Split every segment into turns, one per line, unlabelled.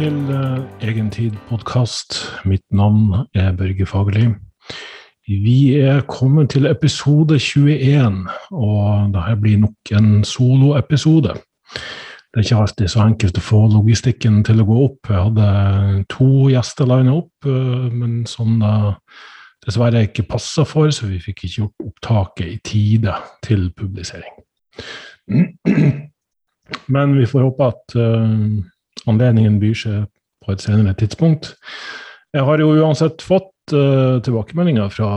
til uh, Egentid-podkast. Mitt navn er Børge Fagerli. Vi er kommet til episode 21, og dette blir nok en soloepisode. Det er ikke alltid så enkelt å få logistikken til å gå opp. Jeg hadde to gjester lina opp, uh, men som det dessverre ikke passa for, så vi fikk ikke gjort opptaket i tide til publisering. Men vi får håpe at uh, anledningen byr seg på et senere tidspunkt. Jeg har jo uansett fått uh, tilbakemeldinger fra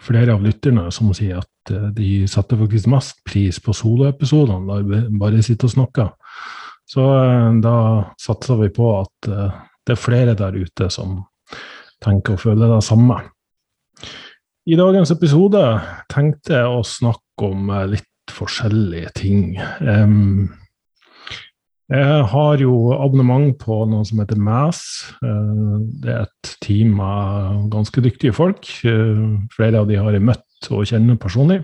flere av lytterne som sier at uh, de satte faktisk mest pris på soloepisodene der vi bare sitter og snakker. Så uh, da satser vi på at det er flere der ute som tenker og føler det samme. I dagens episode tenkte jeg å snakke om litt forskjellige ting. Um, jeg har jo abonnement på noe som heter MAS. Eh, det er et team av ganske dyktige folk. Eh, flere av de har jeg møtt og kjenner personlig.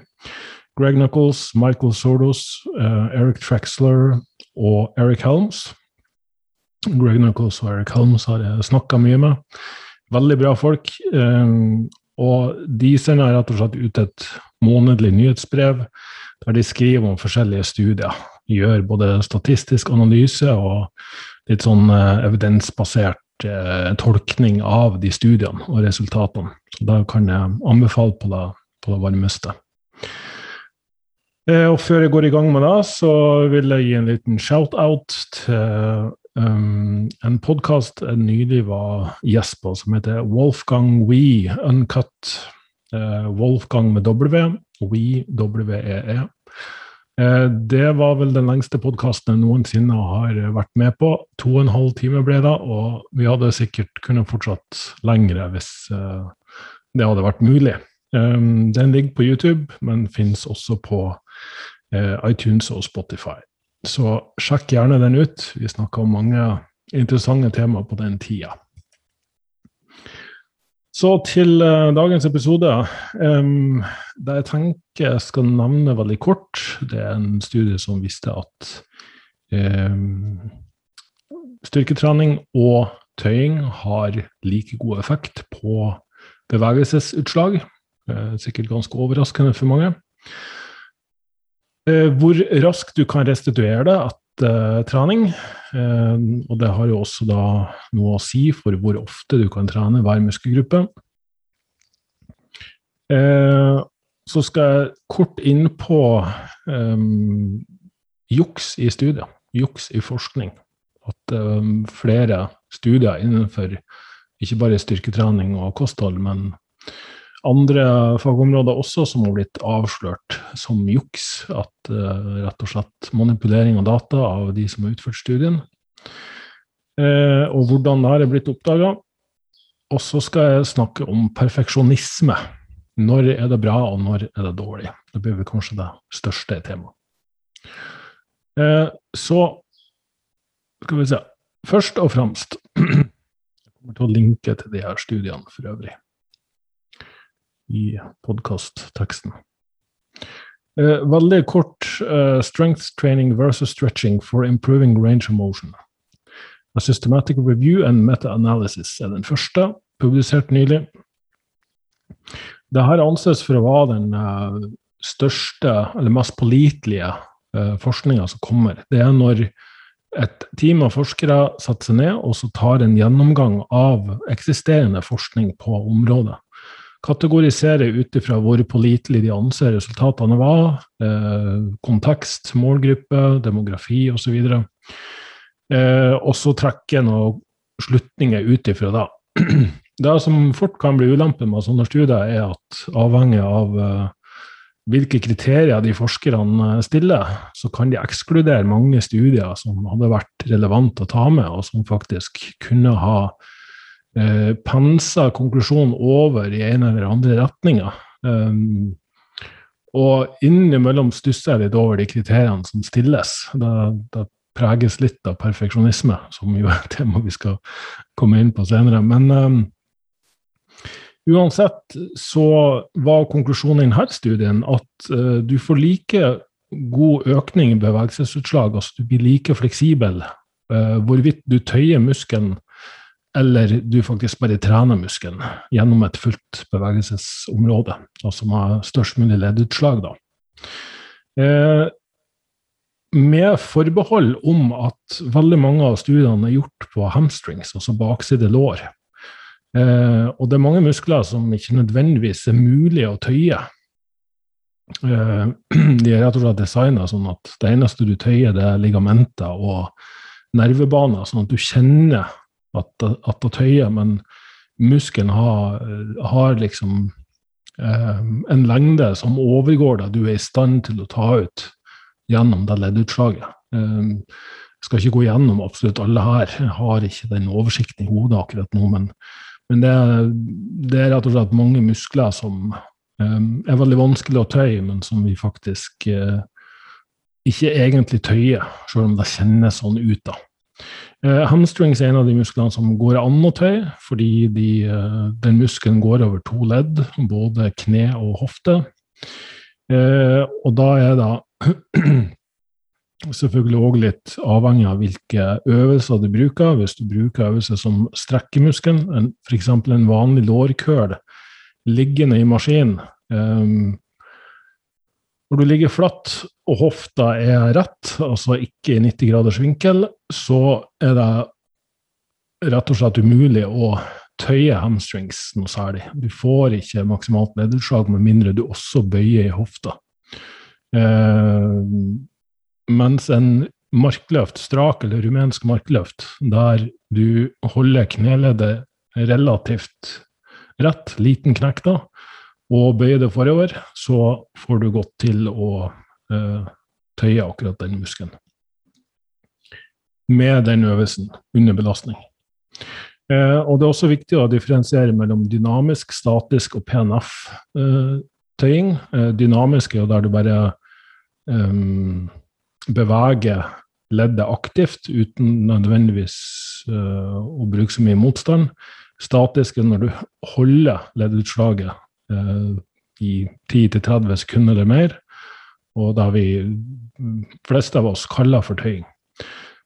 Greg Knuckles, Michael Sordos, eh, Eric Traxler og Eric Helms. Greg Knuckles og Eric Helms har jeg snakka mye med. Veldig bra folk. Og de sender rett og slett ut et månedlig nyhetsbrev der de skriver om forskjellige studier gjør både statistisk analyse og litt sånn eh, evidensbasert eh, tolkning av de studiene og resultatene. Så da kan jeg anbefale på det, på det varmeste. Eh, og før jeg går i gang med det, så vil jeg gi en liten shout-out til um, en podkast jeg nylig var gjest på, som heter Wolfgang We Uncut. Uh, Wolfgang med W, We, W-E-E. -E. Eh, det var vel den lengste podkasten jeg noensinne har vært med på. To og en halv time ble det, og vi hadde sikkert kunnet fortsatt lengre hvis eh, det hadde vært mulig. Eh, den ligger på YouTube, men finnes også på iTunes og Spotify. Så sjekk gjerne den ut. Vi snakka om mange interessante temaer på den tida. Så til uh, dagens episode. Um, det jeg tenker jeg skal nevne veldig kort, det er en studie som viste at um, styrketrening og tøying har like god effekt på bevegelsesutslag. Uh, sikkert ganske overraskende for mange. Uh, hvor raskt du kan restituere det etter trening. Ehm, og det har jo også da noe å si for hvor ofte du kan trene hver muskelgruppe. Så skal jeg kort inn på um, juks i studier, juks i forskning. At um, flere studier innenfor ikke bare styrketrening og kosthold, men andre fagområder også som har blitt avslørt som juks. At uh, rett og slett manipulering av data av de som har utført studien. Uh, og hvordan det her er blitt oppdaga. Og så skal jeg snakke om perfeksjonisme. Når er det bra, og når er det dårlig? Det blir vel kanskje det største temaet. Uh, så skal vi se Først og fremst Jeg kommer til å linke til de her studiene for øvrig i podkastteksten. Eh, veldig kort eh, strength training versus stretching for improving range of motion. A systematic review and meta-analysis er den første, publisert nylig. Dette anses for å være den eh, største, eller mest pålitelige eh, forskninga som kommer. Det er når et team av forskere setter seg ned og så tar en gjennomgang av eksisterende forskning på området kategorisere ut ifra hvor pålitelig de anser resultatene var, eh, kontekst, målgruppe, demografi osv. Eh, og så trekke noen slutninger ut ifra det. Det som fort kan bli ulempen med sånne studier, er at avhengig av eh, hvilke kriterier de forskerne stiller, så kan de ekskludere mange studier som hadde vært relevant å ta med, og som faktisk kunne ha eh, penser konklusjonen over i en eller andre retninga. Um, og innimellom stusser jeg litt over de kriteriene som stilles. Det, preges litt av perfeksjonisme, som jo er et tema vi skal komme inn på senere. Men um, uansett så var konklusjonen i denne studien at uh, du får like god økning i bevegelsesutslag, altså du blir like fleksibel uh, hvorvidt du tøyer muskelen eller du faktisk bare trener muskelen gjennom et fullt bevegelsesområde, og som har størst mulig leddutslag. Da. Uh, med forbehold om at veldig mange av studiene er gjort på hamstrings, altså bakside lår. Eh, og det er mange muskler som ikke nødvendigvis er mulig å tøye. Eh, de er rett og slett designa sånn at det eneste du tøyer, det er ligamenter og nervebaner, sånn at du kjenner at, det tøyer, men muskelen har, har liksom eh, en lengde som overgår det du er i stand til å ta ut gjennom det leddutslaget. Jeg skal ikke gå gjennom absolutt alle her, jeg har ikke den oversikten i hodet akkurat nå. men men det, det, er rett og slett mange muskler som eh, er veldig vanskelig å tøye, men som vi faktisk uh, ikke egentlig tøyer, selv om det kjennes sånn ut. da. Uh, hamstrings er en av de musklene som går an å tøye, fordi de, eh, den muskelen går over to ledd, både kne og hofte. og da er det selvfølgelig òg litt avhengig av hvilke øvelser du bruker. Hvis du bruker øvelser som strekker muskelen, f.eks. en vanlig lårkøl liggende i maskinen um, Når du ligger flatt og hofta er rett, altså ikke i 90 graders vinkel, så er det rett og slett umulig å tøye hamstrings noe særlig. Du får ikke maksimalt leddutslag med mindre du også bøyer i hofta. Eh, mens en markløft, strak eller rumensk markløft, der du holder kneleddet relativt rett, liten knekk da, og bøyer det forover, så får du godt til å uh, tøye akkurat den muskelen. Med den øvelsen under belastning. Uh, og det er også viktig å differensiere mellom dynamisk, statisk og PNF-tøying. Uh, dynamisk er jo der du bare um, bevege leddet aktivt uten nødvendigvis uh, å bruke så mye motstand. Statisk er når du holder leddutslaget i 10-30 sekunder eller mer, og da vi fleste av oss kaller for tøying.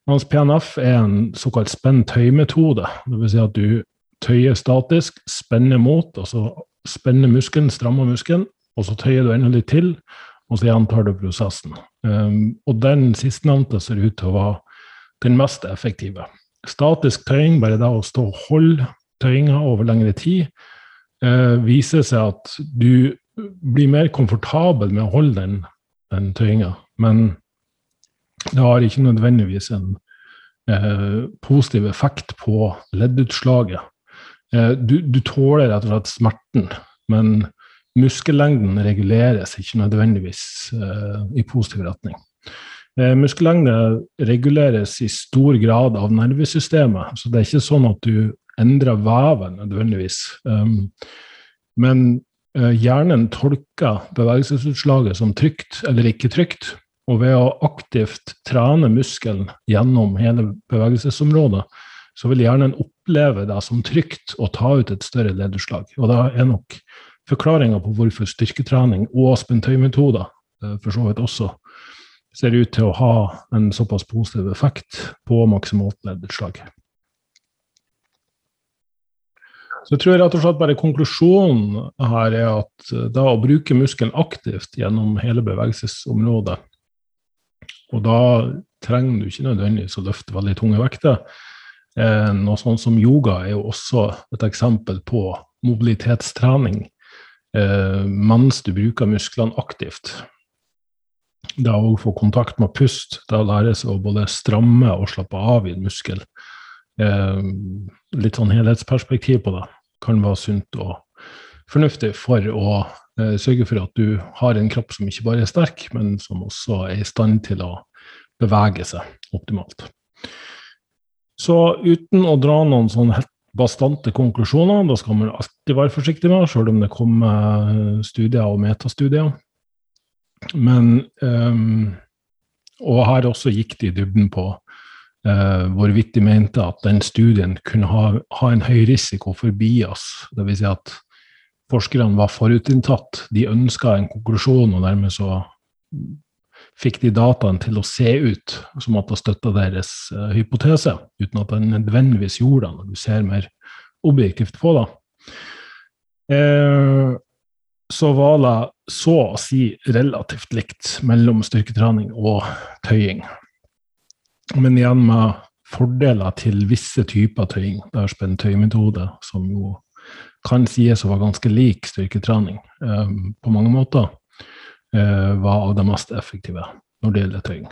Mens PNF er en såkalt spenn-tøy-metode. Dvs. Si at du tøyer statisk, spenner mot, og så spenner muskelen, strammer muskelen, og så tøyer du enda litt til, og så gjentar du prosessen. Um, og den sistnevnte ser ut til å være den mest effektive. Statisk tøying, bare det å stå og holde tøyinga over lengre tid, uh, viser seg at du blir mer komfortabel med å holde den, den tøyinga. Men det har ikke nødvendigvis en eh, positiv effekt på leddutslaget. Eh, du, du, tåler rett og slett smerten, men muskellengden reguleres ikke nødvendigvis uh, i positiv retning. Eh, muskellengde reguleres i stor grad av nervesystemet, så det er ikke sånn at du endrer vever nødvendigvis. Um, men uh, hjernen tolker bevegelsesutslaget som trygt eller ikke trygt. Og ved å aktivt trene muskelen gjennom hele bevegelsesområdet, så vil hjernen oppleve det som trygt å ta ut et større lederslag. Og det er nok forklaringa på hvorfor styrketrening og spentøymetoder eh, for så vidt også ser ut til å ha en såpass positiv effekt på maksimalt leddutslag. Så jeg tror rett og slett bare konklusjonen her er at eh, da å bruke muskelen aktivt gjennom hele bevegelsesområdet, og da trenger du ikke nødvendigvis å løfte veldig tunge vekter. Eh, noe sånt som yoga er jo også et eksempel på mobilitetstrening eh, mens du bruker musklene aktivt. Det å få kontakt med pust, det å lære seg å både stramme og slappe av i en muskel. Eh, litt sånn helhetsperspektiv på det kan være sunt og fornuftig for å eh, sørge for at du har en kropp som ikke bare er sterk, men som også er i stand til å bevege seg optimalt. Så uten å dra noen sånn helt bastante konklusjoner. Da skal man alltid være forsiktig med, selv om det kommer eh, studier og metastudier. Men um, Og her også gikk de i dybden på hvorvidt de mente at den studien kunne ha, ha en høy risiko for bias. Dvs. Si at forskerne var forutinntatt. De ønska en konklusjon, og dermed så fikk de dataen til å se ut som at det støtta deres uh, hypotese, uten at den nødvendigvis gjorde det, når du ser mer objektivt på det. Eh, så var det så å si relativt likt mellom styrketrening og tøying. Men igjen med fordeler til visse typer tøying. Det er en tøymetode som jo kan sies å være ganske lik styrketrening eh, på mange måter, eh, var av det mest effektive når det gjelder tøying.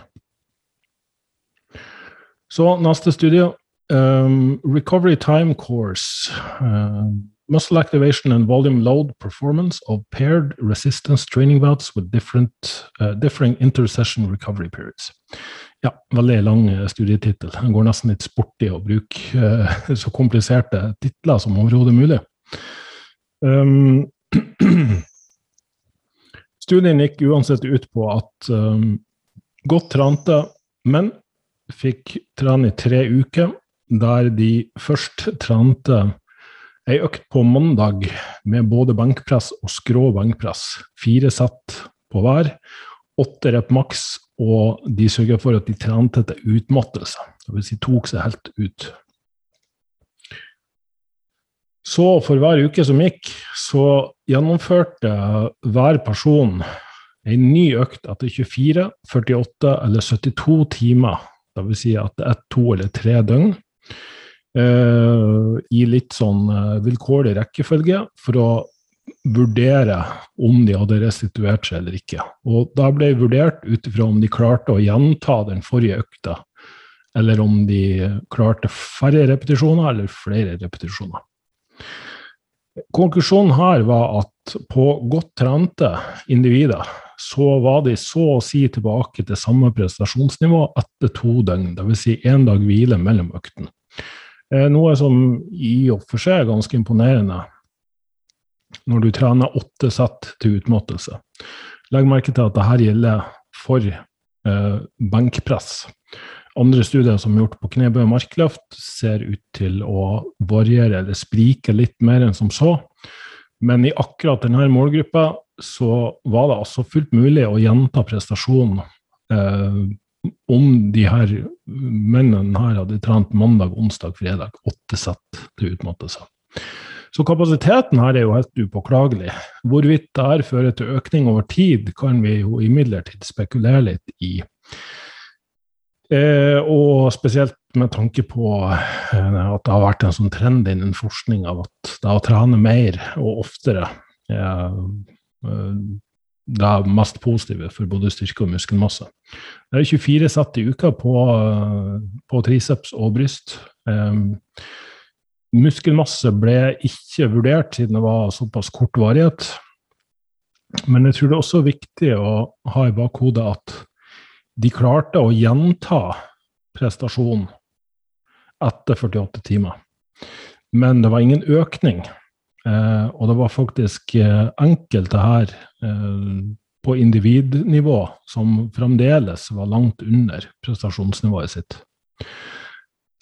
Så neste studie. Um, recovery time course. Uh, muscle activation and volume load performance of paired resistance training bouts with uh, differing intercession recovery periods. Ja, veldig lang studietittel. Den går nesten litt sporty å bruke uh, så kompliserte titler som overhodet mulig. Um, studien gikk uansett ut på at um, godt trente menn fikk trene i tre uker, der de først trente ei økt på mandag med både benkpress og skrå benkpress. Fire sett på hver. Åtte rep maks, og de sørger for at de trente til utmattelse. Dvs. Si tok seg helt ut. Så for hver uke som gikk, så gjennomførte hver person en ny økt etter 24, 48 eller 72 timer. Dvs. Si at det er to eller tre døgn. Uh, I litt sånn uh, vilkårlig rekkefølge for å vurdere om de hadde restituert seg eller ikke. Og da ble det vurdert ut ifra om de klarte å gjenta den forrige økta, eller om de klarte færre repetisjoner eller flere repetisjoner. Konklusjonen her var at på godt trente individer så var de så å si tilbake til samme prestasjonsnivå etter to døgn, dvs. Si én dag hvile mellom øktene. Eh, noe som i og for seg er ganske imponerende når du trener åtte sett til utmattelse. Legg merke til at dette gjelder for eh, benkpress. Andre studier som er gjort på knebøy og markløft, ser ut til å variere eller sprike litt mer enn som så. Men i akkurat denne målgruppa så var det altså fullt mulig å gjenta prestasjonen eh, om de her mennene her hadde trent mandag, onsdag, fredag, åtte sett til utmattelse. Så kapasiteten her er jo helt upåklagelig. Hvorvidt det her fører til økning over tid, kan vi jo imidlertid spekulere litt i. Eh, og spesielt med tanke på eh, at det har vært en sånn trend innen forskning av at det å trene mer og oftere eh, det mest positive for både styrke og muskelmasse. Det er 24 sett i uka på, på triceps og bryst. Um, muskelmasse ble ikke vurdert siden det var såpass kort varighet. Men jeg tror det er også viktig å ha i bakhodet at de klarte å gjenta prestasjonen etter 48 timer. Men det var ingen økning. Eh, og det var faktisk eh, enkelte her eh, på individnivå som fremdeles var langt under prestasjonsnivået sitt.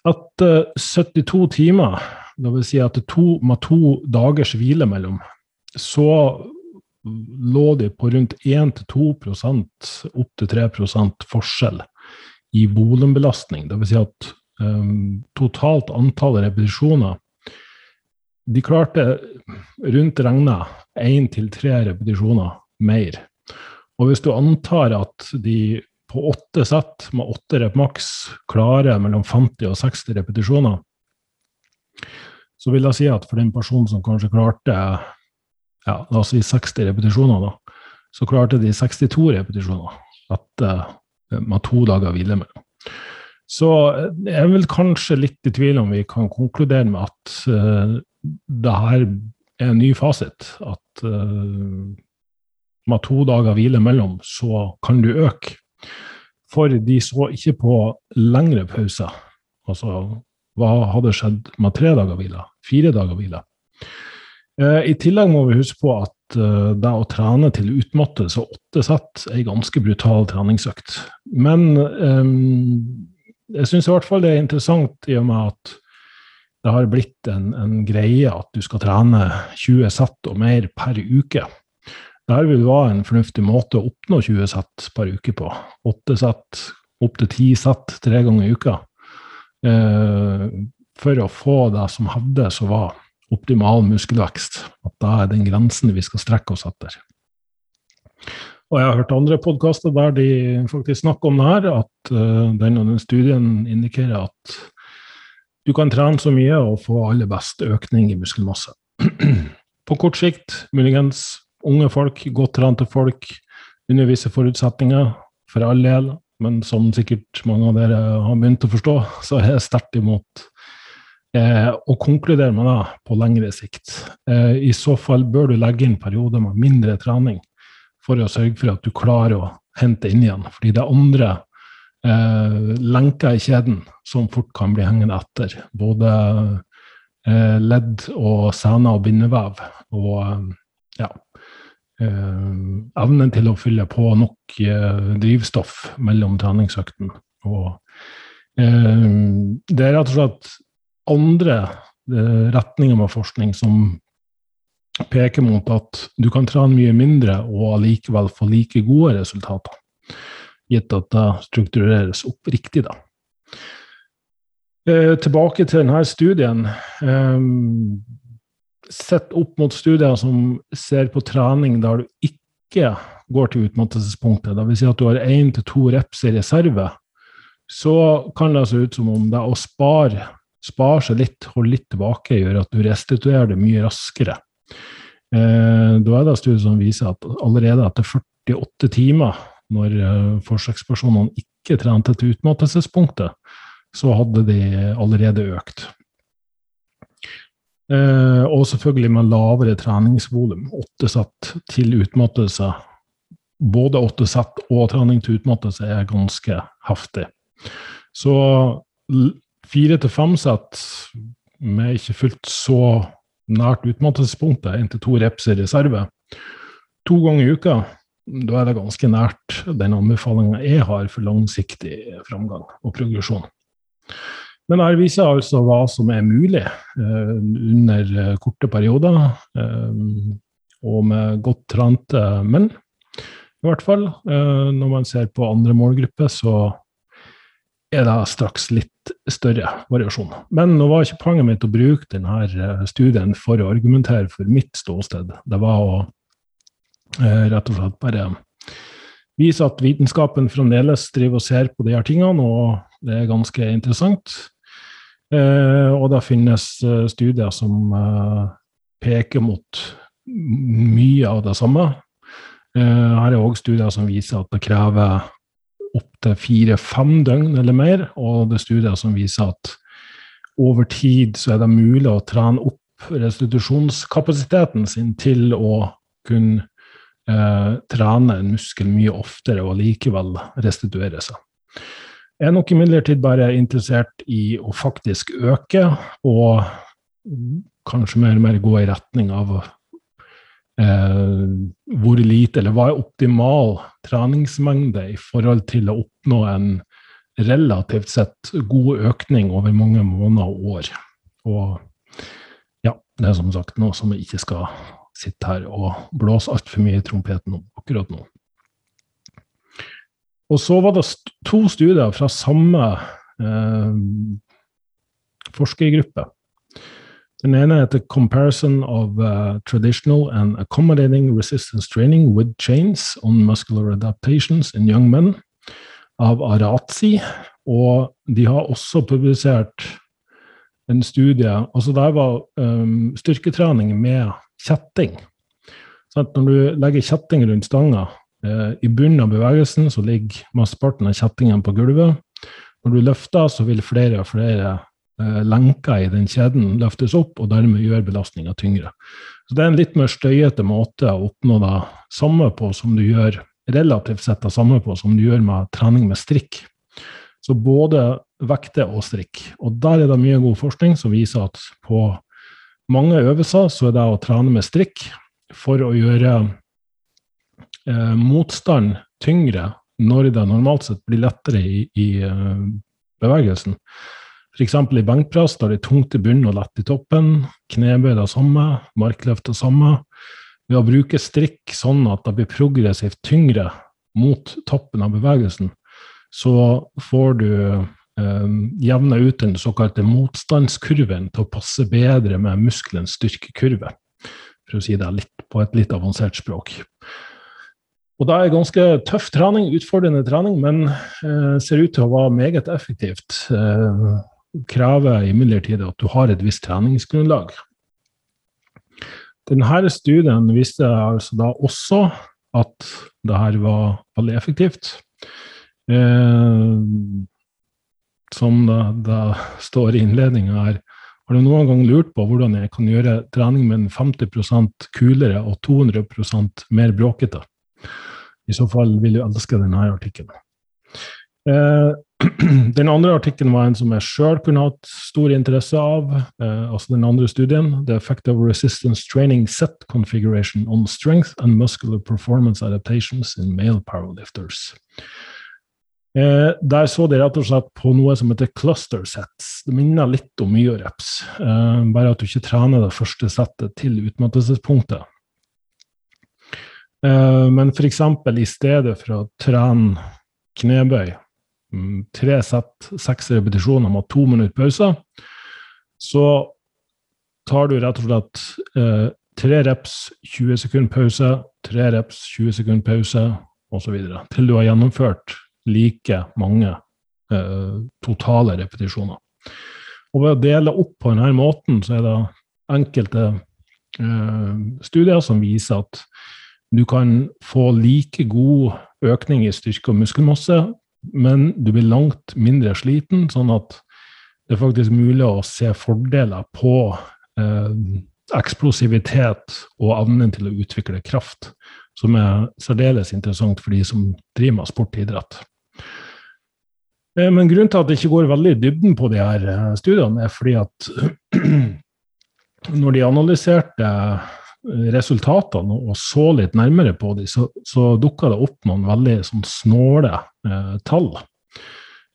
Etter 72 timer, dvs. Si etter to, med to dagers hvile mellom, så lå de på rundt 1-2% opp til 3% forskjell i volumbelastning. Dvs. Si at um, totalt antall repetisjoner De klarte rundt regna én til tre repetisjoner mer. Og hvis du antar at de på åtte sett med åtte rep maks klarer mellom 50 og 60 repetisjoner, så vil jeg si at for den personen som kanskje klarte ja, la oss si 60 repetisjoner, da, så klarte de 62 repetisjoner etter, eh, med to dager hvile mellom. Så eh, jeg er vel kanskje litt i tvil om vi kan konkludere med at uh, det her er en ny fasit. At uh, med to dager hvile mellom, så kan du øke. For de så ikke på lengre pauser. Altså, hva hadde skjedd med tre dager hvile? Fire dager hvile? Eh, I tillegg må vi huske på at eh, det å trene til utmattelse og åtte sett er en ganske brutal treningsøkt. Men um, jeg syns i hvert fall det er interessant i og med at det har blitt en, en greie at du skal trene 20 sett og mer per uke. Der vil være en fornuftig måte å oppnå 20 sett per uke på. 8 sett, opptil 10 sett tre ganger i uka. Eh, for å få det som hevdes som var optimal muskelvekst. At det er den grensen vi skal strekke oss etter. Og jeg har hørt andre podkaster der de faktisk snakker om det her, at uh, den og den studien indikerer at du kan trene så mye og få aller best økning i muskelmasse. På kort sikt, muligens unge folk, godt trente folk, under visse forutsetninger, for all del, men som sikkert mange av dere har begynt å forstå, så er jeg sterkt imot eh, å konkludere med det på lengre sikt. Eh, I så fall bør du legge inn perioder med mindre trening for å sørge for at du klarer å hente inn igjen. Fordi det andre eh, lenker i kjeden som fort kan bli hengende etter. Både eh, ledd og sener og bindevev. Og ja eh, Evnen til å fylle på nok eh, drivstoff mellom treningsøktene. Og eh, det er rett og slett andre retninger med forskning som peker mot at du kan trene mye mindre og allikevel få like gode resultater, gitt at det struktureres opp riktig. da. Eh, tilbake til denne studien. Eh, sett opp mot studier som ser på trening der du ikke går til utmattelsespunktet, dvs. Si at du har én til to reps i reserve, så kan det se ut som om det å spare, spare seg litt, holde litt tilbake, gjør at du restituerer det mye raskere. Eh, da er det studier som viser at allerede etter 48 timer, når eh, forsøkspersonene ikke trente til utmattelsespunktet, så hadde de allerede økt. Eh, og selvfølgelig med lavere treningsvolum. Åtte sett til utmattelse. Både åtte sett og trening til utmattelse er ganske heftig. Så fire til fem sett med ikke fullt så nært utmattelsespunktet, én til to reps i reserve, to ganger i uka, da er det ganske nært den anbefalinga jeg har for langsiktig framgang og progresjon. Men her viser altså hva som er mulig eh, under eh, korte perioder, eh, og med godt trente menn. I hvert fall eh, når man ser på andre målgrupper, så er det straks litt større variasjon. Men nå var ikke poenget mitt å bruke denne eh, studien for å argumentere for mitt ståsted. Det var å rett og slett bare vise at vitenskapen fremdeles driver og ser på de her tingene, og det er ganske interessant. Eh, og det finnes studier som peker mot mye av det samme. Her er òg studier som viser at det krever opptil fire-fem døgn eller mer, og det er studier som viser at over tid så er det mulig å trene opp restitusjonskapasiteten sin til å kunne eh, trene en muskel mye oftere og likevel restituere seg. Jeg er nok imidlertid bare interessert i å faktisk øke, og kanskje mer og mer gå i retning av eh, hvor lite, eller hva er optimal treningsmengde i forhold til å oppnå en relativt sett god økning over mange måneder og år. Og ja, det er som sagt noe som vi ikke skal sitte her og blåse altfor mye i trompeten akkurat nå. Og så var det to studier fra samme eh, forskergruppe den ene heter 'Comparison of uh, Traditional and Accommodating Resistance Training with Chains on Muscular Adaptations in Young Men' av Arazi. Og de har også publisert en studie altså Der var um, styrketrening med kjetting. Så når du legger kjetting rundt stanga, eh, i bunnen av bevegelsen så ligger mesteparten av kjettingen på gulvet. Når du løfter, så vil flere og flere Eh, lenker i den kjeden løftes opp, og dermed gjør belastninga tyngre. Så Det er en litt mer støyete måte å oppnå det samme på som du gjør relativt sett det samme på som du gjør med trening med strikk. Så både vekte og strikk. Og der er det mye god forskning som viser at på mange øvelser så er det å trene med strikk for å gjøre eh, motstand tyngre når det normalt sett blir lettere i, i eh, bevegelsen. F.eks. i benkpress, da det er tungt i bunnen og lett i toppen. Knebøy det samme, markløft det samme. ved å bruke strikk sånn at det blir progressivt tyngre mot toppen av bevegelsen, så får du eh, jevna ut den såkalte motstandskurven til å passe bedre med muskelens styrkekurve, for å si det litt, på et litt avansert språk. Og da er ganske tøff trening, utfordrende trening, men eh, ser ut til å være meget effektivt. Eh, krever imidlertid at du har et visst treningsgrunnlag. Denne studien viste altså da også at det her var veldig effektivt. Eh, som det, det, står i innledninga her, har du noen gang lurt på hvordan jeg kan gjøre trening min 50% kulere og 200% mer bråkete? I så fall vil du elske denne artikkelen. Eh, den andre artikkelen var en som jeg sjøl kunne hatt stor interesse av. Eh, altså den andre studien. The Effect of Resistance Training Set Configuration on Strength and Muscular Performance Adaptations in Male Powerlifters. Eh, der så de rett og slett på noe som heter cluster sets. Det minner litt om myoreps, eh, bare at du ikke trener det første settet til utmattelsespunktet. Eh, men f.eks. i stedet for å trene knebøy Mm, tre sett, seks repetisjoner med to minutter pause, så tar du rett og slett eh, tre reps, 20 sekunder pause, tre reps, 20 sekunder pause osv. Til du har gjennomført like mange eh, totale repetisjoner. Og ved å dele opp på denne måten, så er det enkelte eh, studier som viser at du kan få like god økning i styrke og muskelmasse men du blir langt mindre sliten, sånn at det er faktisk mulig å se fordeler på eh, eksplosivitet og evnen til å utvikle kraft, som er særdeles interessant for de som driver med sport og idrett. Eh, men grunnen til at det ikke går veldig i dybden på de her eh, studiene, er fordi at når de analyserte resultatene og så litt nærmere på dem, så, så dukka det opp noen veldig sånn snåle eh, tall.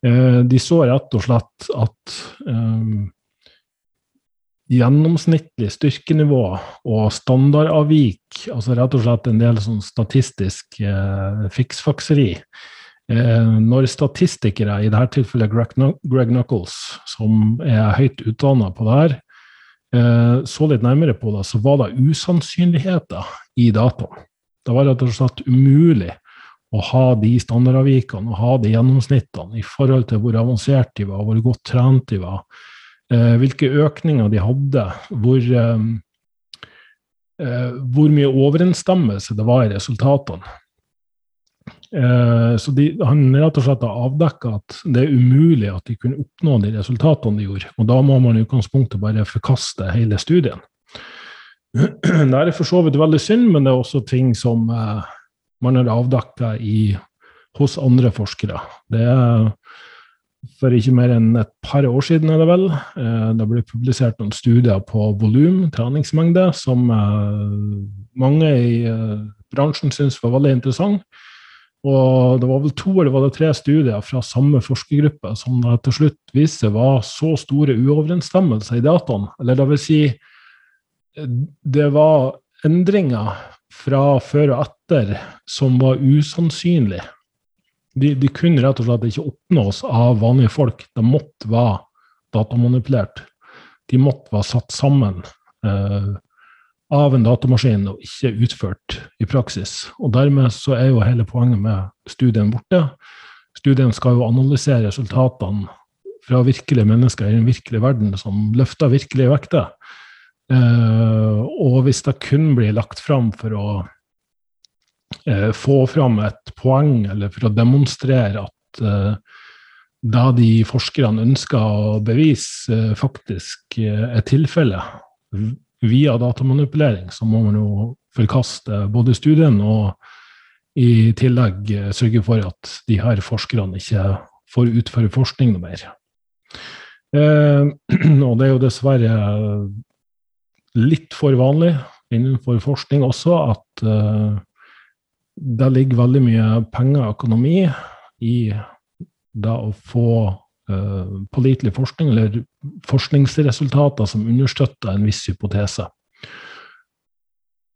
Eh, de så rett og slett at eh, gjennomsnittlig styrkenivå og standardavvik, altså rett og slett en del sånn statistisk eh, fiksfakseri eh, Når statistikere, i dette tilfellet Greg Knuckles, som er høyt utdanna på det her, Eh, så litt nærmere på det, så var det usannsynligheter i dataen. Det var rett og slett umulig å ha de standardavvikene og ha de gjennomsnittene i forhold til hvor avansert de var, hvor godt trent de var, eh, hvilke økninger de hadde, hvor, eh, hvor mye overensstemmelse det var i resultatene. Eh, så de, han rett og slett har avdekka at det er umulig at de kunne oppnå de resultatene de gjorde. Og da må man i utgangspunktet bare forkaste hele studien. Det er for så vidt veldig synd, men det er også ting som eh, man har avdekka hos andre forskere. Det er for ikke mer enn et par år siden, er det vel. Eh, det ble publisert noen studier på volum, treningsmengde, som mange i bransjen syns var veldig interessant. Og det var vel to eller var det tre studier fra samme forskergruppe som til slutt viste var så store uoverensstemmelser i dataen. Eller det vil si, det var endringer fra før og etter som var usannsynlige. De, de, kunne rett og slett ikke oppnås av vanlige folk. De måtte være datamanipulert. De måtte være satt sammen. Eh, av en datamaskin og ikke utført i praksis. Og Dermed så er jo hele poenget med studien borte. Studien skal jo analysere resultatene fra virkelige mennesker i den virkelige verden som løfter virkelige vekter. Eh, og hvis det kun blir lagt fram for å eh, få fram et poeng, eller for å demonstrere at eh, det de forskerne ønsker å bevise, eh, faktisk er tilfellet, via datamanipulering, så må man jo forkaste både studien og i tillegg eh, sørge for at de her forskerne ikke får utføre forskning noe mer. Eh, og det er jo dessverre litt for vanlig innenfor forskning også at eh, det ligger veldig mye penger og økonomi i det å få pålitelig forskning, eller forskningsresultater som understøtter en viss hypotese.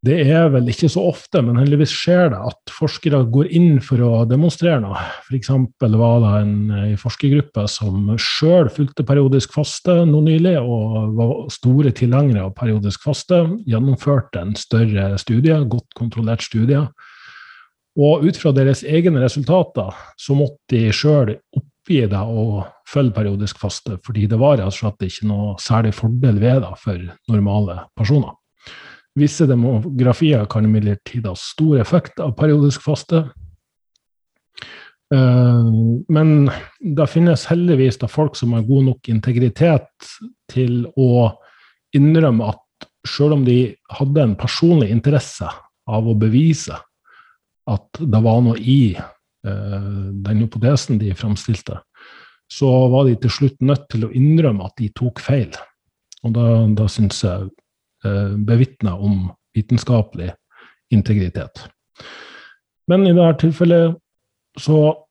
det er vel ikke så ofte, men heldigvis skjer det at forskere går inn for å demonstrere noe. F.eks. var det en, en forskergruppe som sjøl fulgte periodisk faste nå nylig, og var store tilhengere av periodisk faste. Gjennomførte en større studie, godt kontrollert studie. Og ut fra deres egne resultater så måtte de sjøl oppgi det og følge periodisk faste, fordi det var rett og slett ikke noe særlig fordel ved det for normale personer. Visse demografier kan imidlertid ha stor effekt av periodisk faste. Eh, men det finnes heldigvis da folk som har god nok integritet til å innrømme at selv om de hadde en personlig interesse av å bevise at det var noe i eh, den hypotesen de framstilte, så var de til slutt nødt til å innrømme at de tok feil. Og da, da syns jeg Eh, om vitenskapelig integritet. Men i dette tilfellet så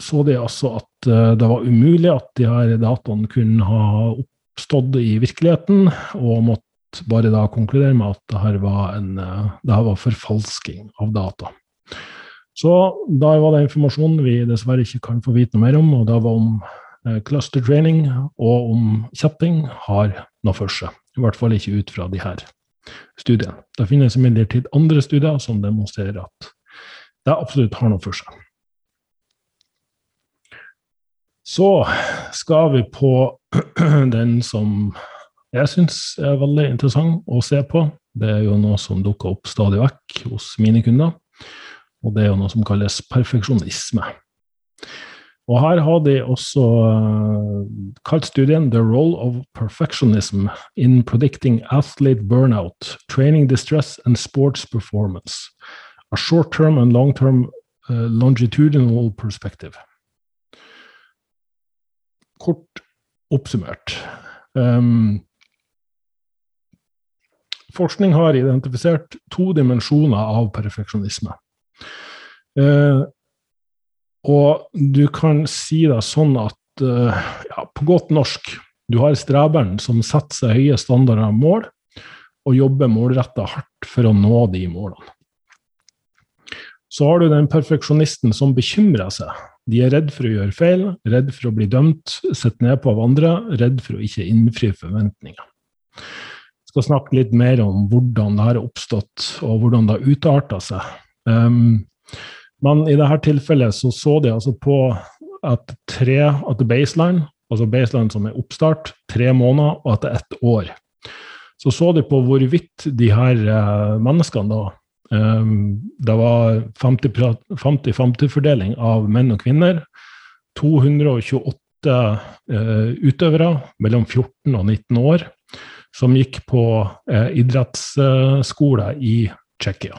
så de altså at eh, det var umulig at de her dataene kunne ha oppstått i virkeligheten, og måtte bare da konkludere med at det her var, en, eh, det her var forfalsking av data. Så da var det informasjon vi dessverre ikke kan få vite noe mer om, og det var om cluster training og om kjetting har noe for seg. I hvert fall ikke ut fra de her studiene. Det finnes imidlertid andre studier som demonstrerer at det absolutt har noe for seg. Så skal vi på den som jeg syns er veldig interessant å se på. Det er jo noe som dukker opp stadig vekk hos mine kunder. Og det er jo noe som kalles perfeksjonisme. Og her har de også uh, kalt studien 'The Role of Perfectionism in Predicting Athlete Burnout, Training Distress and Sports Performance'. A short-term and long-term uh, longitudinal perspective. Kort oppsummert. Um, forskning har identifisert to dimensjoner av perfeksjonisme. Uh, og du kan si det sånn at eh, ja, på godt norsk du har streberen som setter seg høye standarder av mål, og jobber målretta hardt for å nå de målene. Så har du den perfeksjonisten som bekymrer seg. De er redd for å gjøre feil, redd for å bli dømt, sett ned på av andre, redd for å ikke innfri forventninger. Jeg skal snakke litt mer om hvordan det har oppstått, og hvordan det har utarta seg. Um, men i dette tilfellet så, så de altså på at tre, at baseline, altså baseline som er oppstart, tre måneder, og etter ett år. Så så de på hvorvidt de her eh, menneskene da eh, Det var 50-50-fordeling av menn og kvinner. 228 eh, utøvere mellom 14 og 19 år som gikk på eh, idrettsskole i Tsjekkia.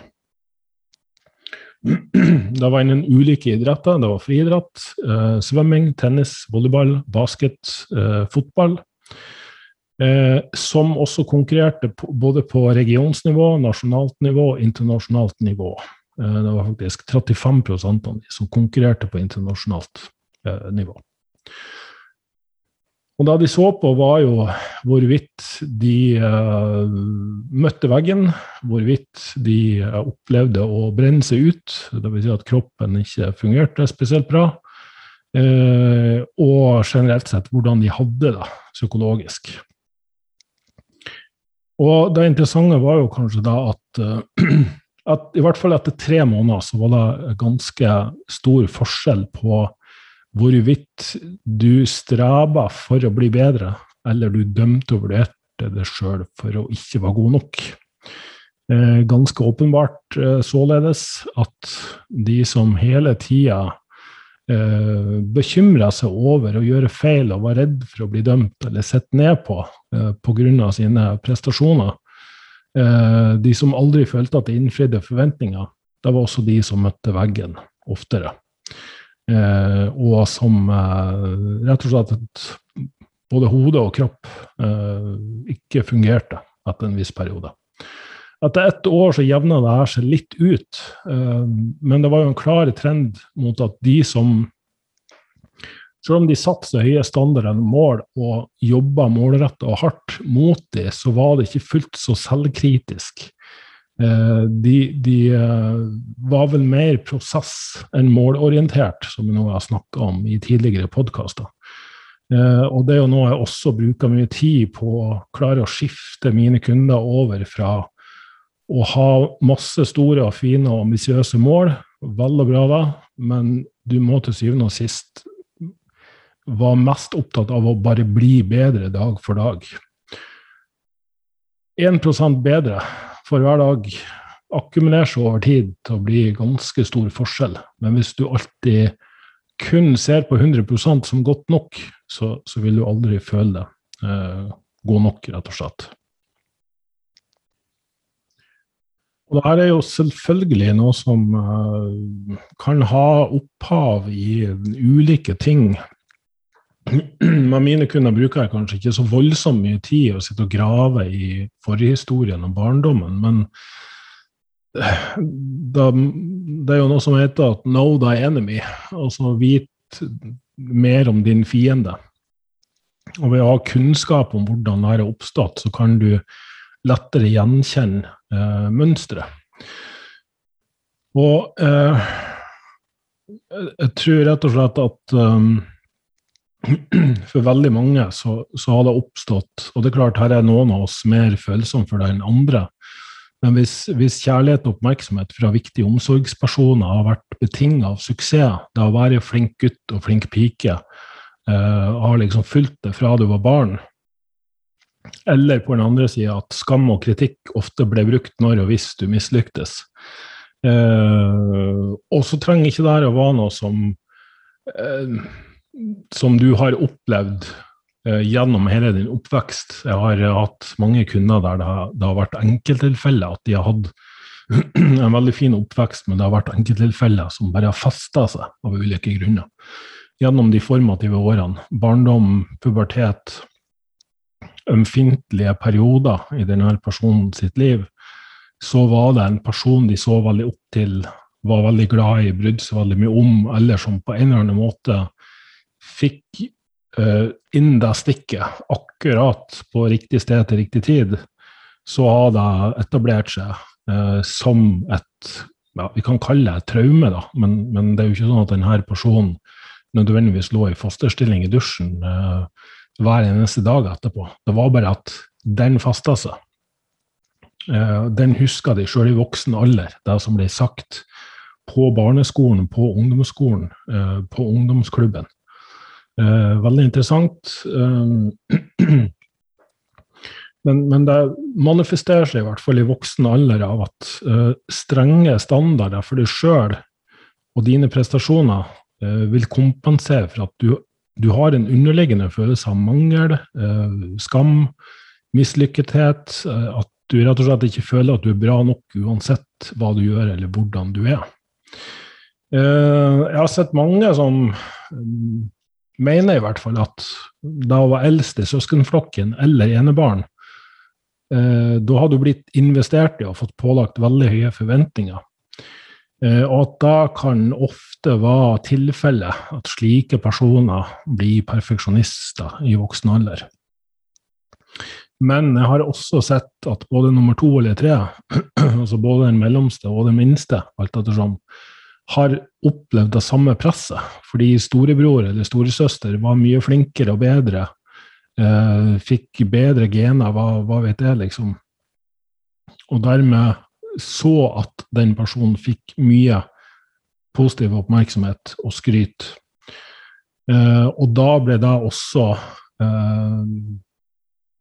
Det var innen ulike idretter. Det var friidrett, eh, svømming, tennis, volleyball, basket, eh, fotball. Eh, som også konkurrerte både på regionsnivå, nasjonalt nivå og internasjonalt nivå. Det var faktisk 35 av de som konkurrerte på internasjonalt nivå. Og det de så på, var jo hvorvidt de uh, møtte veggen, hvorvidt de uh, opplevde å brenne seg ut, dvs. Si at kroppen ikke fungerte spesielt bra, uh, og generelt sett hvordan de hadde det psykologisk. Og det interessante var jo kanskje da at, at i hvert fall etter tre måneder så var det ganske stor forskjell på hvorvidt du streba for å bli bedre, eller du dømte og vurderte deg sjøl for å ikke være god nok. Eh, ganske åpenbart eh, således at de som hele tida eh, bekymra seg over å gjøre feil og var redd for å bli dømt eller sett ned på pga. sine prestasjoner, de som aldri følte at de innfridde forventninger, det var også de som møtte veggen oftere. Eh, og som eh, rett og slett at både hode og kropp eh, ikke fungerte etter en viss periode. Etter ett år så jevna det her seg litt ut, men det var jo en klar trend mot at de som selv om de satte så høye standarder og mål og jobba målretta og hardt mot det, så var det ikke fullt så selvkritisk de, de eh, var vel mer prosess enn målorientert, som vi nå har snakka om i tidligere podkaster. Eh, og det er jo noe jeg også bruker mye tid på å klare å skifte mine kunder over fra å ha masse store og fine og ambisiøse mål, vel og bra da, men du må til syvende og sist være mest opptatt av å bare bli bedre dag for dag. 1% bedre for hver dag akkumulerer seg over tid til å bli ganske stor forskjell. Men hvis du alltid kun ser på 100% som godt nok, så, så, vil du aldri føle det eh, god nok, rett og slett. Og det er jo selvfølgelig noe som eh, kan ha opphav i ulike ting. Med mine kunder bruker jeg kanskje ikke så voldsomt mye tid å sitte og grave i forhistorien og barndommen, men da, det er jo noe som heter at 'know thy enemy', altså vit mer om din fiende. Og ved å ha kunnskap om hvordan dette har oppstått, så kan du lettere gjenkjenne eh, mønsteret. Og eh, jeg tror rett og slett at um, for veldig mange så, så, har det oppstått Og det er klart, her er noen av oss mer følsomme for det enn andre. Men hvis, hvis, kjærlighet og oppmerksomhet fra viktige omsorgspersoner har vært betinget av suksess, det å være flink gutt og flink pike, eh, har liksom fulgt det fra du var barn, eller på den andre sida at skam og kritikk ofte ble brukt når og hvis du mislyktes. Eh, og så trenger ikke det her å være noe som, uh, som du har opplevd Eh, gjennom hele din oppvekst. Jeg har eh, hatt mange kunder der det har, det har vært enkelttilfeller at de har hatt en veldig fin oppvekst, men det har vært enkelttilfeller som bare har festa seg av ulike grunner. Gjennom de formative årene. Barndom, pubertet, ømfintlige perioder i denne personen sitt liv. Så var det en person de så veldig opp til, var veldig glad i, brydde seg veldig mye om, eller som på en eller annen måte fikk uh, inn det stikket, akkurat på riktig sted til riktig tid, så har det etablert seg uh, som et ja, Vi kan kalle det et traume, da, men, men, det er jo ikke sånn at denne personen nødvendigvis lå i fosterstilling i dusjen uh, hver eneste dag etterpå. Det var bare at den festa seg. den huska de sjøl i voksen alder, det som ble sagt på barneskolen, på ungdomsskolen, på ungdomsklubben. Eh, veldig interessant. Eh, men, men, det manifesterer seg i hvert fall i voksen alder av at uh, strenge standarder for deg sjøl og dine prestasjoner vil kompensere for at du, du, har en underliggende følelse av mangel, skam, mislykkethet. at du rett og slett ikke føler at du er bra nok uansett hva du gjør eller hvordan du er. jeg har sett mange som mener i hvert fall at da hun var eldste søskenflokken eller enebarn, eh, da hadde hun blitt investert i og fått pålagt veldig høye forventninger. Eh, og at da kan ofte være tilfellet at slike personer blir perfeksjonister i voksen alder. Men jeg har også sett at både nummer to eller tre, altså både den mellomste og den minste, alt ettersom, har opplevd det samme presset. Fordi storebror eller storesøster var mye flinkere og bedre. Eh, fikk bedre gener, hva, hva, vet jeg, liksom. Og dermed så at den personen fikk mye positiv oppmerksomhet og skryt. Eh, og da ble det også eh,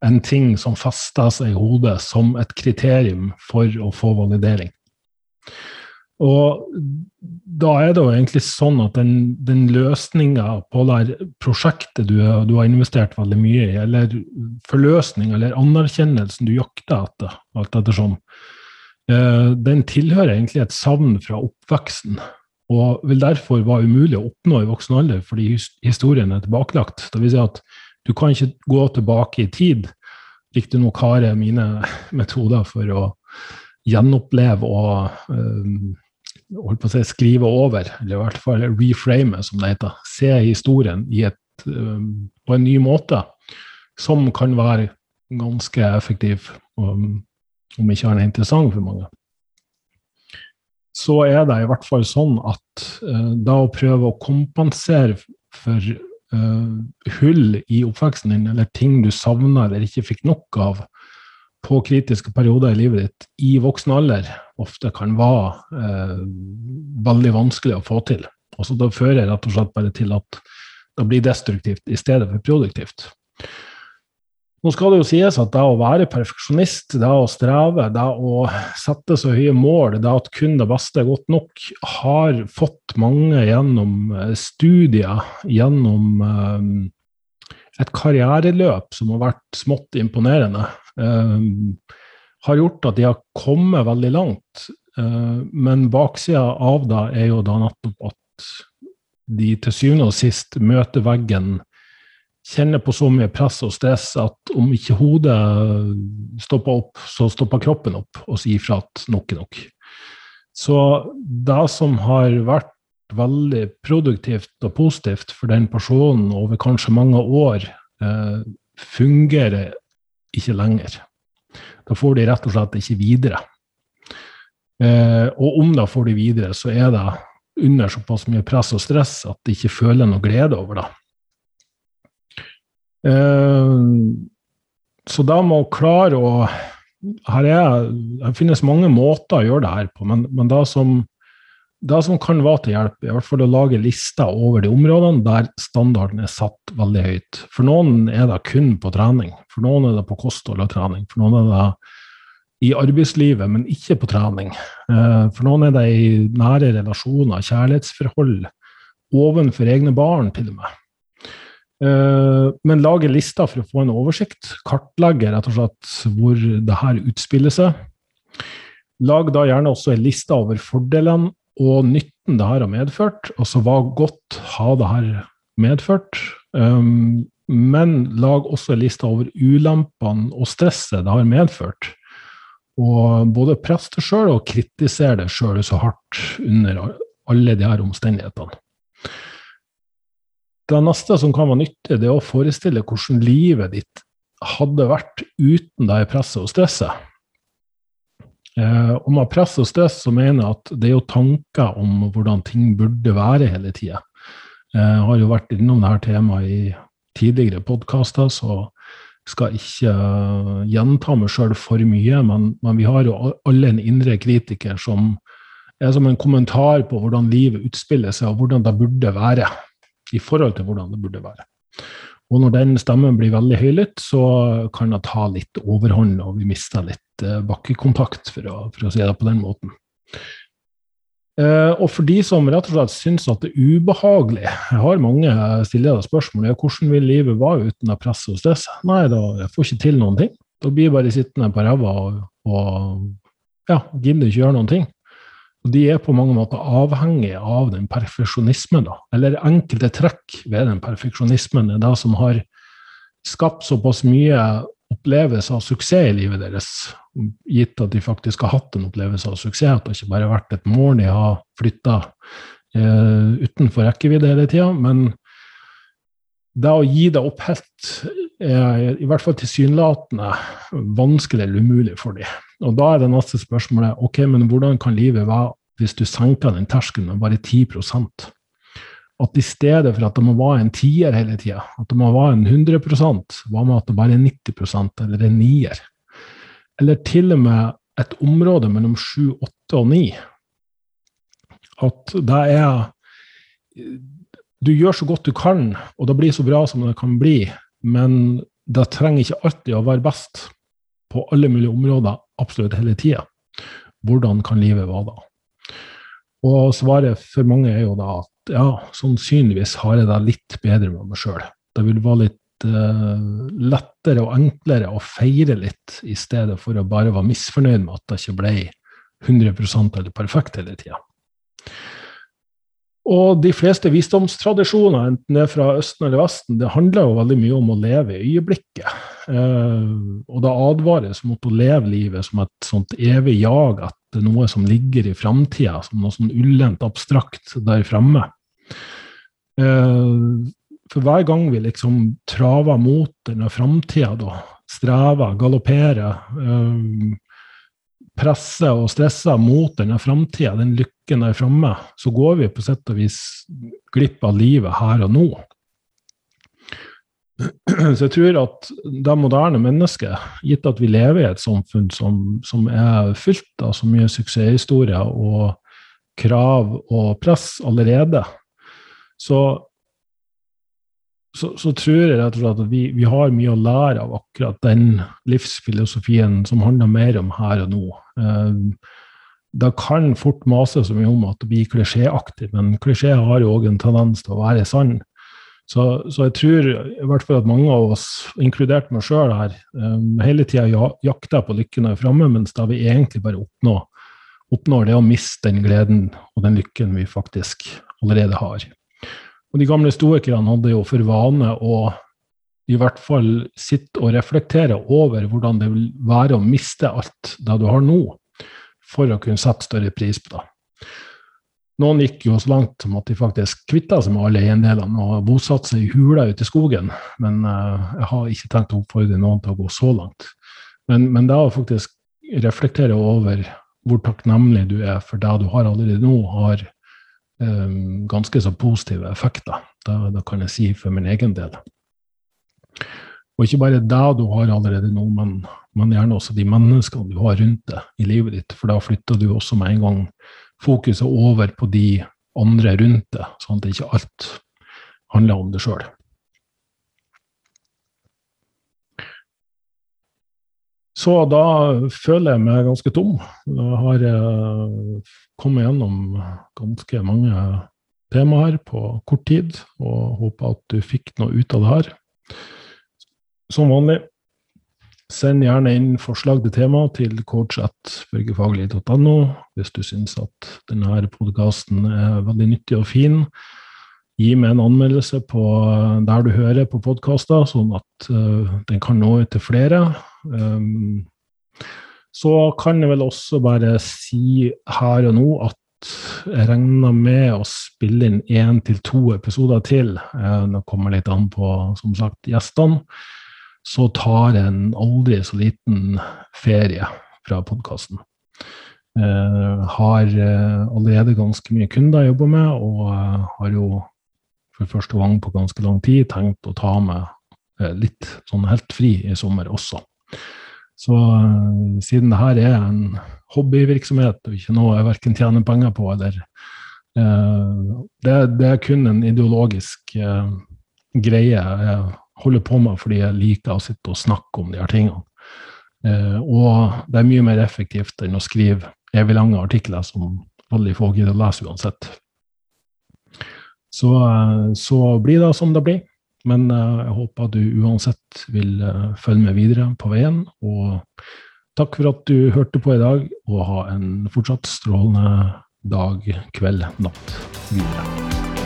en ting som festa seg i hodet som et kriterium for å få validering. Og da er det jo egentlig sånn at den, den løsninga på det prosjektet du, du, har investert veldig mye i, eller forløsninga eller anerkjennelsen du jakter etter, alt ettersom, eh, den tilhører egentlig et savn fra oppveksten. Og vil derfor være umulig å oppnå i voksen alder, fordi historien er tilbakelagt. Det vil si at du kan ikke gå tilbake i tid. Riktignok har jeg mine metoder for å gjenoppleve og øh, holdt på å si, skrive over, eller i hvert fall reframe, som det heter. Se historien et, um, på en ny måte, som kan være ganske effektiv, um, om ikke er interessant for mange. så er det i hvert fall sånn at uh, da å prøve å kompensere for uh, hull i oppveksten din, eller ting du savna eller ikke fikk nok av på kritiske perioder i livet ditt i voksen alder, ofte kan være eh, veldig vanskelig å få til. Altså, da fører rett og slett bare til at det blir destruktivt i stedet for produktivt. Nå skal det jo sies at det å være perfeksjonist, det å streve, det å sette så høye mål, det at kun det beste er godt nok, har fått mange gjennom eh, studier, gjennom um, et karriereløp som har vært smått imponerende. Um, har gjort at de har kommet veldig langt. Uh, men baksida av det er jo da nettopp at de til syvende og sist møter veggen kjenner på så mye press og stress at om ikke hodet stopper opp, så stopper kroppen opp og sier fra at nok er nok. Så det som har vært veldig produktivt og positivt for den personen over kanskje mange år, eh, fungerer ikke lenger. Da får de rett og slett ikke videre. Eh, og om da får de videre, så er det under såpass mye press og stress at de ikke føler noe glede over det. Eh, så da må klare å her er, Det finnes mange måter å gjøre det her på, men, men det, som, det som kan være til hjelp, i hvert fall å lage lister over de områdene der standarden er satt veldig høyt. For noen er det kun på trening, for noen er det på kosthold og trening. For noen er det i arbeidslivet, men ikke på trening. Eh, for noen er det i nære relasjoner, kjærlighetsforhold, ovenfor egne barn til og med. Eh, men lage lister for å få en oversikt. Kartlegge rett og slett hvor det her utspiller seg. Lag da gjerne også en liste over fordelene og nytten det her har medført. Altså hva godt har det her medført. Um, men lag også en liste over ulempene og stresset det har medført. Og både press det sjøl og kritisere det sjøl så hardt under alle de her omstendighetene. Det neste som kan være nyttig, det er å forestille hvordan livet ditt hadde vært uten det presset og stresset. Eh, og med press og stress så mener jeg at det er jo tanker om hvordan ting burde være hele tida. Eh, jeg har jo vært innom dette temaet i tidligere podkaster, så skal ikke uh, gjenta meg sjøl for mye. Men, men, vi har jo alle en indre kritiker som er som en kommentar på hvordan livet utspiller seg, og hvordan det burde være i forhold til hvordan det burde være. Og når den stemmen blir veldig høylytt, så kan det ta litt overhånd, og vi mister litt eh, bakkekontakt, for å, for å si det på den måten. Eh, og for de som rett og slett syns at det er ubehagelig Jeg har mange stillede spørsmål. Ja, hvordan vil livet være uten press og stress? Nei, da jeg får ikke til noen ting. Da blir jeg bare sittende på ræva og, og ja, gidder ikke gjøre noen ting. Og de er på mange måter avhengige av den perfeksjonismen, da. Eller enkelte trekk ved den perfeksjonismen er det som har skapt såpass mye opplevelse av suksess i livet deres, gitt at de faktisk har hatt en opplevelse av suksess, at det ikke bare har vært et mål de har flytta eh, utenfor rekkevidde hele tida. Men det å gi det opp helt er i hvert fall tilsynelatende vanskelig eller umulig for dem. Og da er det neste spørsmålet ok, men hvordan kan livet være hvis du senker den terskelen med bare 10 At i stedet for at det må være en tier hele tida, at det må være en 100 hva med at det bare er 90% eller en nier? Eller til og med et område mellom 7, 8 og 9. At det er Du gjør så godt du kan, og det blir så bra som det kan bli, men det trenger ikke alltid å være best på alle mulige områder absolutt hele tida. Hvordan kan livet være da? Og svaret for mange er jo da at ja, sannsynligvis har jeg det litt bedre med meg sjøl. Det vil være litt uh, lettere og enklere å feire litt, i stedet for å bare være misfornøyd med at det ikke ble 100% eller perfekt hele tida. Og de fleste visdomstradisjoner, enten det er fra Østen eller Vesten, det handler jo veldig mye om å leve i øyeblikket. Eh, og det advares mot å leve livet som et sånt evig jag etter noe som ligger i framtida, som noe sånn ullent abstrakt der fremme. Eh, for hver gang vi liksom traver mot denne framtida, strever, galopperer, eh, presser og stresser mot denne framtida, den lykken der framme, så går vi på sett og vis glipp av livet her og nå. Så jeg tror at det moderne mennesket, gitt at vi lever i et samfunn som, som er fylt av så mye suksesshistorier og krav og press allerede, så, så, så tror jeg rett og slett at vi, vi, har mye å lære av akkurat den livsfilosofien som handler mer om her og nå. Eh, det kan fort mase så mye om at det blir klisjéaktig, men klisjé har jo òg en tendens til å være sann. Så, så, jeg tror i hvert fall at mange av oss, inkludert meg sjøl her, um, hele tida jakter på lykken der framme, mens da vi egentlig bare oppnår, oppnår det å miste den gleden og den lykken vi faktisk allerede har. Og De gamle stoikerne hadde jo for vane å i hvert fall sitte og reflektere over hvordan det vil være å miste alt det du har nå, for å kunne sette større pris på det. Noen gikk jo så langt som at de faktisk kvitta seg med alle eiendelene og bosatte seg i hula ute i skogen. Men uh, jeg har ikke tenkt å oppfordre noen til å gå så langt. Men, men det å faktisk reflektere over hvor takknemlig du er for det du har allerede nå, har um, ganske så positive effekter. Det, det, kan jeg si for min egen del. Og ikke bare det du har allerede nå, men, men gjerne også de menneskene du har rundt deg i livet ditt. For da flytter du også med en gang fokuset over på de andre rundt deg, sånn at ikke alt handler om deg sjøl. Så da føler jeg meg ganske tom. Da har jeg kommet gjennom ganske mange temaer på kort tid, og håper at du fikk noe ut av det her. Som vanlig Send gjerne inn forslag til tema til coach.børgefaglig.no hvis du syns at denne podkasten er veldig nyttig og fin. Gi meg en anmeldelse på der du hører på podkaster, sånn at uh, den kan nå ut til flere. Um, så kan jeg vel også bare si her og nå at jeg regner med å spille inn én til to episoder til. Det kommer litt an på, som sagt, gjestene så tar en aldri så liten ferie fra podkasten. Uh, har uh, allerede ganske mye kunder jeg jobber med, og uh, har jo for første gang på ganske lang tid tenkt å ta med litt sånn helt fri i sommer også. Så siden det her er en hobbyvirksomhet og ikke noe jeg verken tjener penger på eller det, det, er kun en ideologisk greie. Jeg holder på med fordi jeg liker å sitte og snakke om de her tingene. Eh, og det er mye mer effektivt enn å skrive evig lange artikler som veldig få gidder å lese uansett. Så, eh, så, blir det som det blir. Men eh, jeg håper at du uansett vil eh, følge med videre på veien. Og takk for at du hørte på i dag, og ha en fortsatt strålende dag, kveld, natt videre.